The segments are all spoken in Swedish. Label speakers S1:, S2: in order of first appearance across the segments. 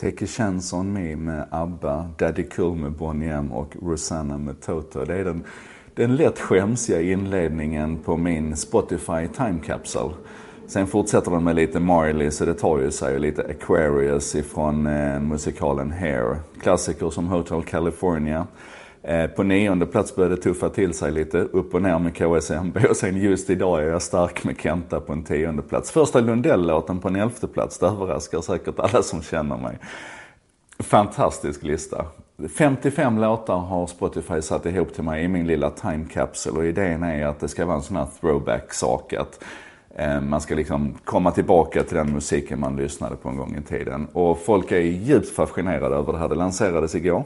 S1: Take a chance on me med ABBA, Daddy Cool med Bonnie M och Rosanna med Toto. Det är den, den lätt skämsiga inledningen på min Spotify Time Capsule. Sen fortsätter den med lite Marley, så det tar ju sig, och lite Aquarius ifrån eh, musikalen Hair. Klassiker som Hotel California. Eh, på nionde plats började det tuffa till sig lite, upp och ner med KSMB och sen just idag är jag stark med Kenta på en tionde plats. Första Lundell-låten på en elfte plats, det överraskar säkert alla som känner mig. Fantastisk lista. 55 låtar har Spotify satt ihop till mig i min lilla time capsule och idén är att det ska vara en sån här throwback-sak. Att eh, man ska liksom komma tillbaka till den musiken man lyssnade på en gång i tiden. Och folk är djupt fascinerade över det här. Det lanserades igår.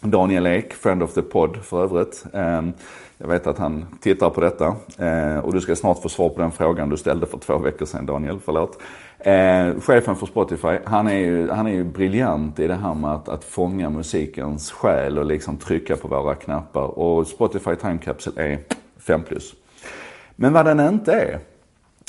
S1: Daniel Ek, friend of the pod för övrigt. Ehm, jag vet att han tittar på detta ehm, och du ska snart få svar på den frågan du ställde för två veckor sedan Daniel, förlåt. Ehm, chefen för Spotify, han är ju, han är ju briljant i det här med att, att fånga musikens själ och liksom trycka på våra knappar. Och Spotify Time Capsule är 5 plus. Men vad den inte är,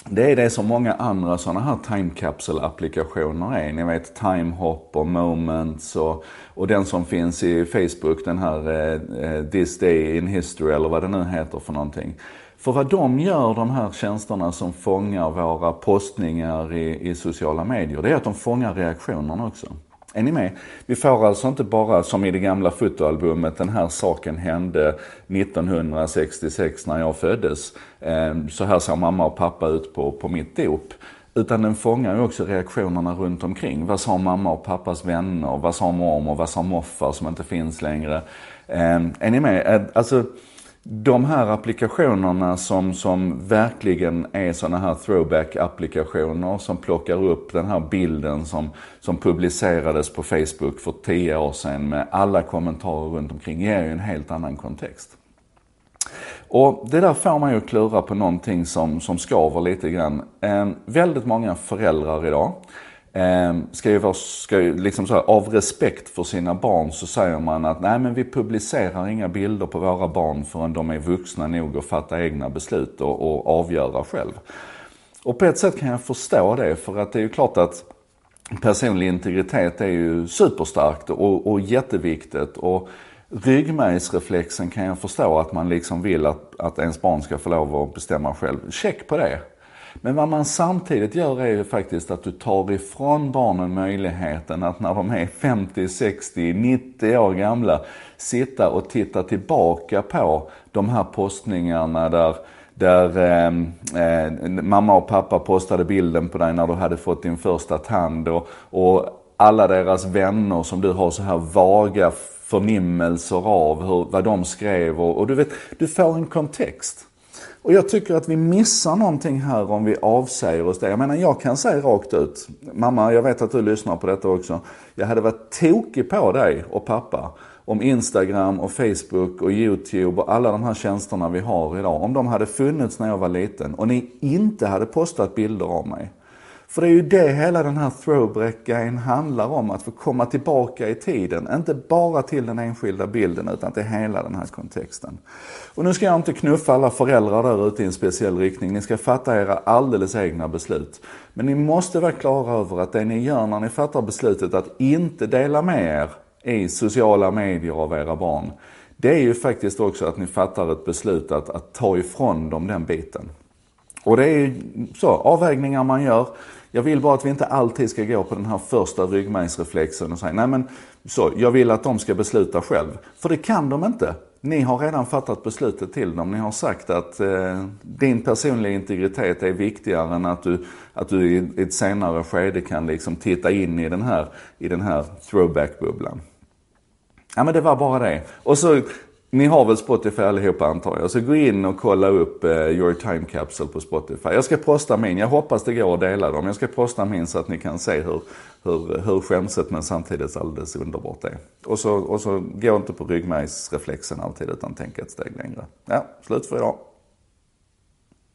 S1: det är det som många andra sådana här time capsule-applikationer är. Ni vet Timehop och Moments och, och den som finns i Facebook, den här eh, eh, This Day in History eller vad det nu heter för någonting. För vad de gör, de här tjänsterna som fångar våra postningar i, i sociala medier, det är att de fångar reaktionerna också. Är ni med? Vi får alltså inte bara som i det gamla fotoalbumet, den här saken hände 1966 när jag föddes. Ehm, så här såg mamma och pappa ut på, på mitt dop. Utan den fångar ju också reaktionerna runt omkring. Vad sa mamma och pappas vänner? Vad sa mormor? Vad sa morfar som inte finns längre? Ehm, är ni med? Alltså, de här applikationerna som, som verkligen är sådana här throwback-applikationer som plockar upp den här bilden som, som publicerades på Facebook för tio år sedan med alla kommentarer runt omkring ger ju en helt annan kontext. Och det där får man ju klura på någonting som, som skaver lite grann. En, väldigt många föräldrar idag eh, ska ju vara, ska ju liksom så här, av respekt för sina barn så säger man att nej men vi publicerar inga bilder på våra barn förrän de är vuxna nog att fatta egna beslut och, och avgöra själv. Och på ett sätt kan jag förstå det för att det är ju klart att personlig integritet är ju superstarkt och, och jätteviktigt. Och ryggmärgsreflexen kan jag förstå att man liksom vill att, att ens barn ska få lov att bestämma själv. Check på det. Men vad man samtidigt gör är ju faktiskt att du tar ifrån barnen möjligheten att när de är 50, 60, 90 år gamla sitta och titta tillbaka på de här postningarna där där eh, eh, mamma och pappa postade bilden på dig när du hade fått din första tand och, och alla deras vänner som du har så här vaga förnimmelser av hur, vad de skrev och, och du vet, du får en kontext. Och jag tycker att vi missar någonting här om vi avsäger oss det. Jag menar, jag kan säga rakt ut, mamma, jag vet att du lyssnar på detta också. Jag hade varit tokig på dig och pappa om Instagram och Facebook och YouTube och alla de här tjänsterna vi har idag. Om de hade funnits när jag var liten och ni inte hade postat bilder av mig. För det är ju det hela den här throwback-grejen handlar om, att få komma tillbaka i tiden. Inte bara till den enskilda bilden utan till hela den här kontexten. Och nu ska jag inte knuffa alla föräldrar där ute i en speciell riktning. Ni ska fatta era alldeles egna beslut. Men ni måste vara klara över att det ni gör när ni fattar beslutet att inte dela med er i sociala medier av era barn. Det är ju faktiskt också att ni fattar ett beslut att, att ta ifrån dem den biten. Och det är ju så, avvägningar man gör. Jag vill bara att vi inte alltid ska gå på den här första ryggmärgsreflexen och säga, nej men så, jag vill att de ska besluta själv. För det kan de inte. Ni har redan fattat beslutet till dem. Ni har sagt att eh, din personliga integritet är viktigare än att du, att du i ett senare skede kan liksom titta in i den här, i den här throwback-bubblan. Ja men det var bara det. Och så ni har väl Spotify allihopa antar jag. Så gå in och kolla upp eh, Your Time Capsule på Spotify. Jag ska posta min. Jag hoppas det går att dela dem. Jag ska posta min så att ni kan se hur, hur, hur skämset men samtidigt alldeles underbart det är. Och så, och så gå inte på ryggmärgsreflexen alltid utan tänk ett steg längre. Ja, slut för idag.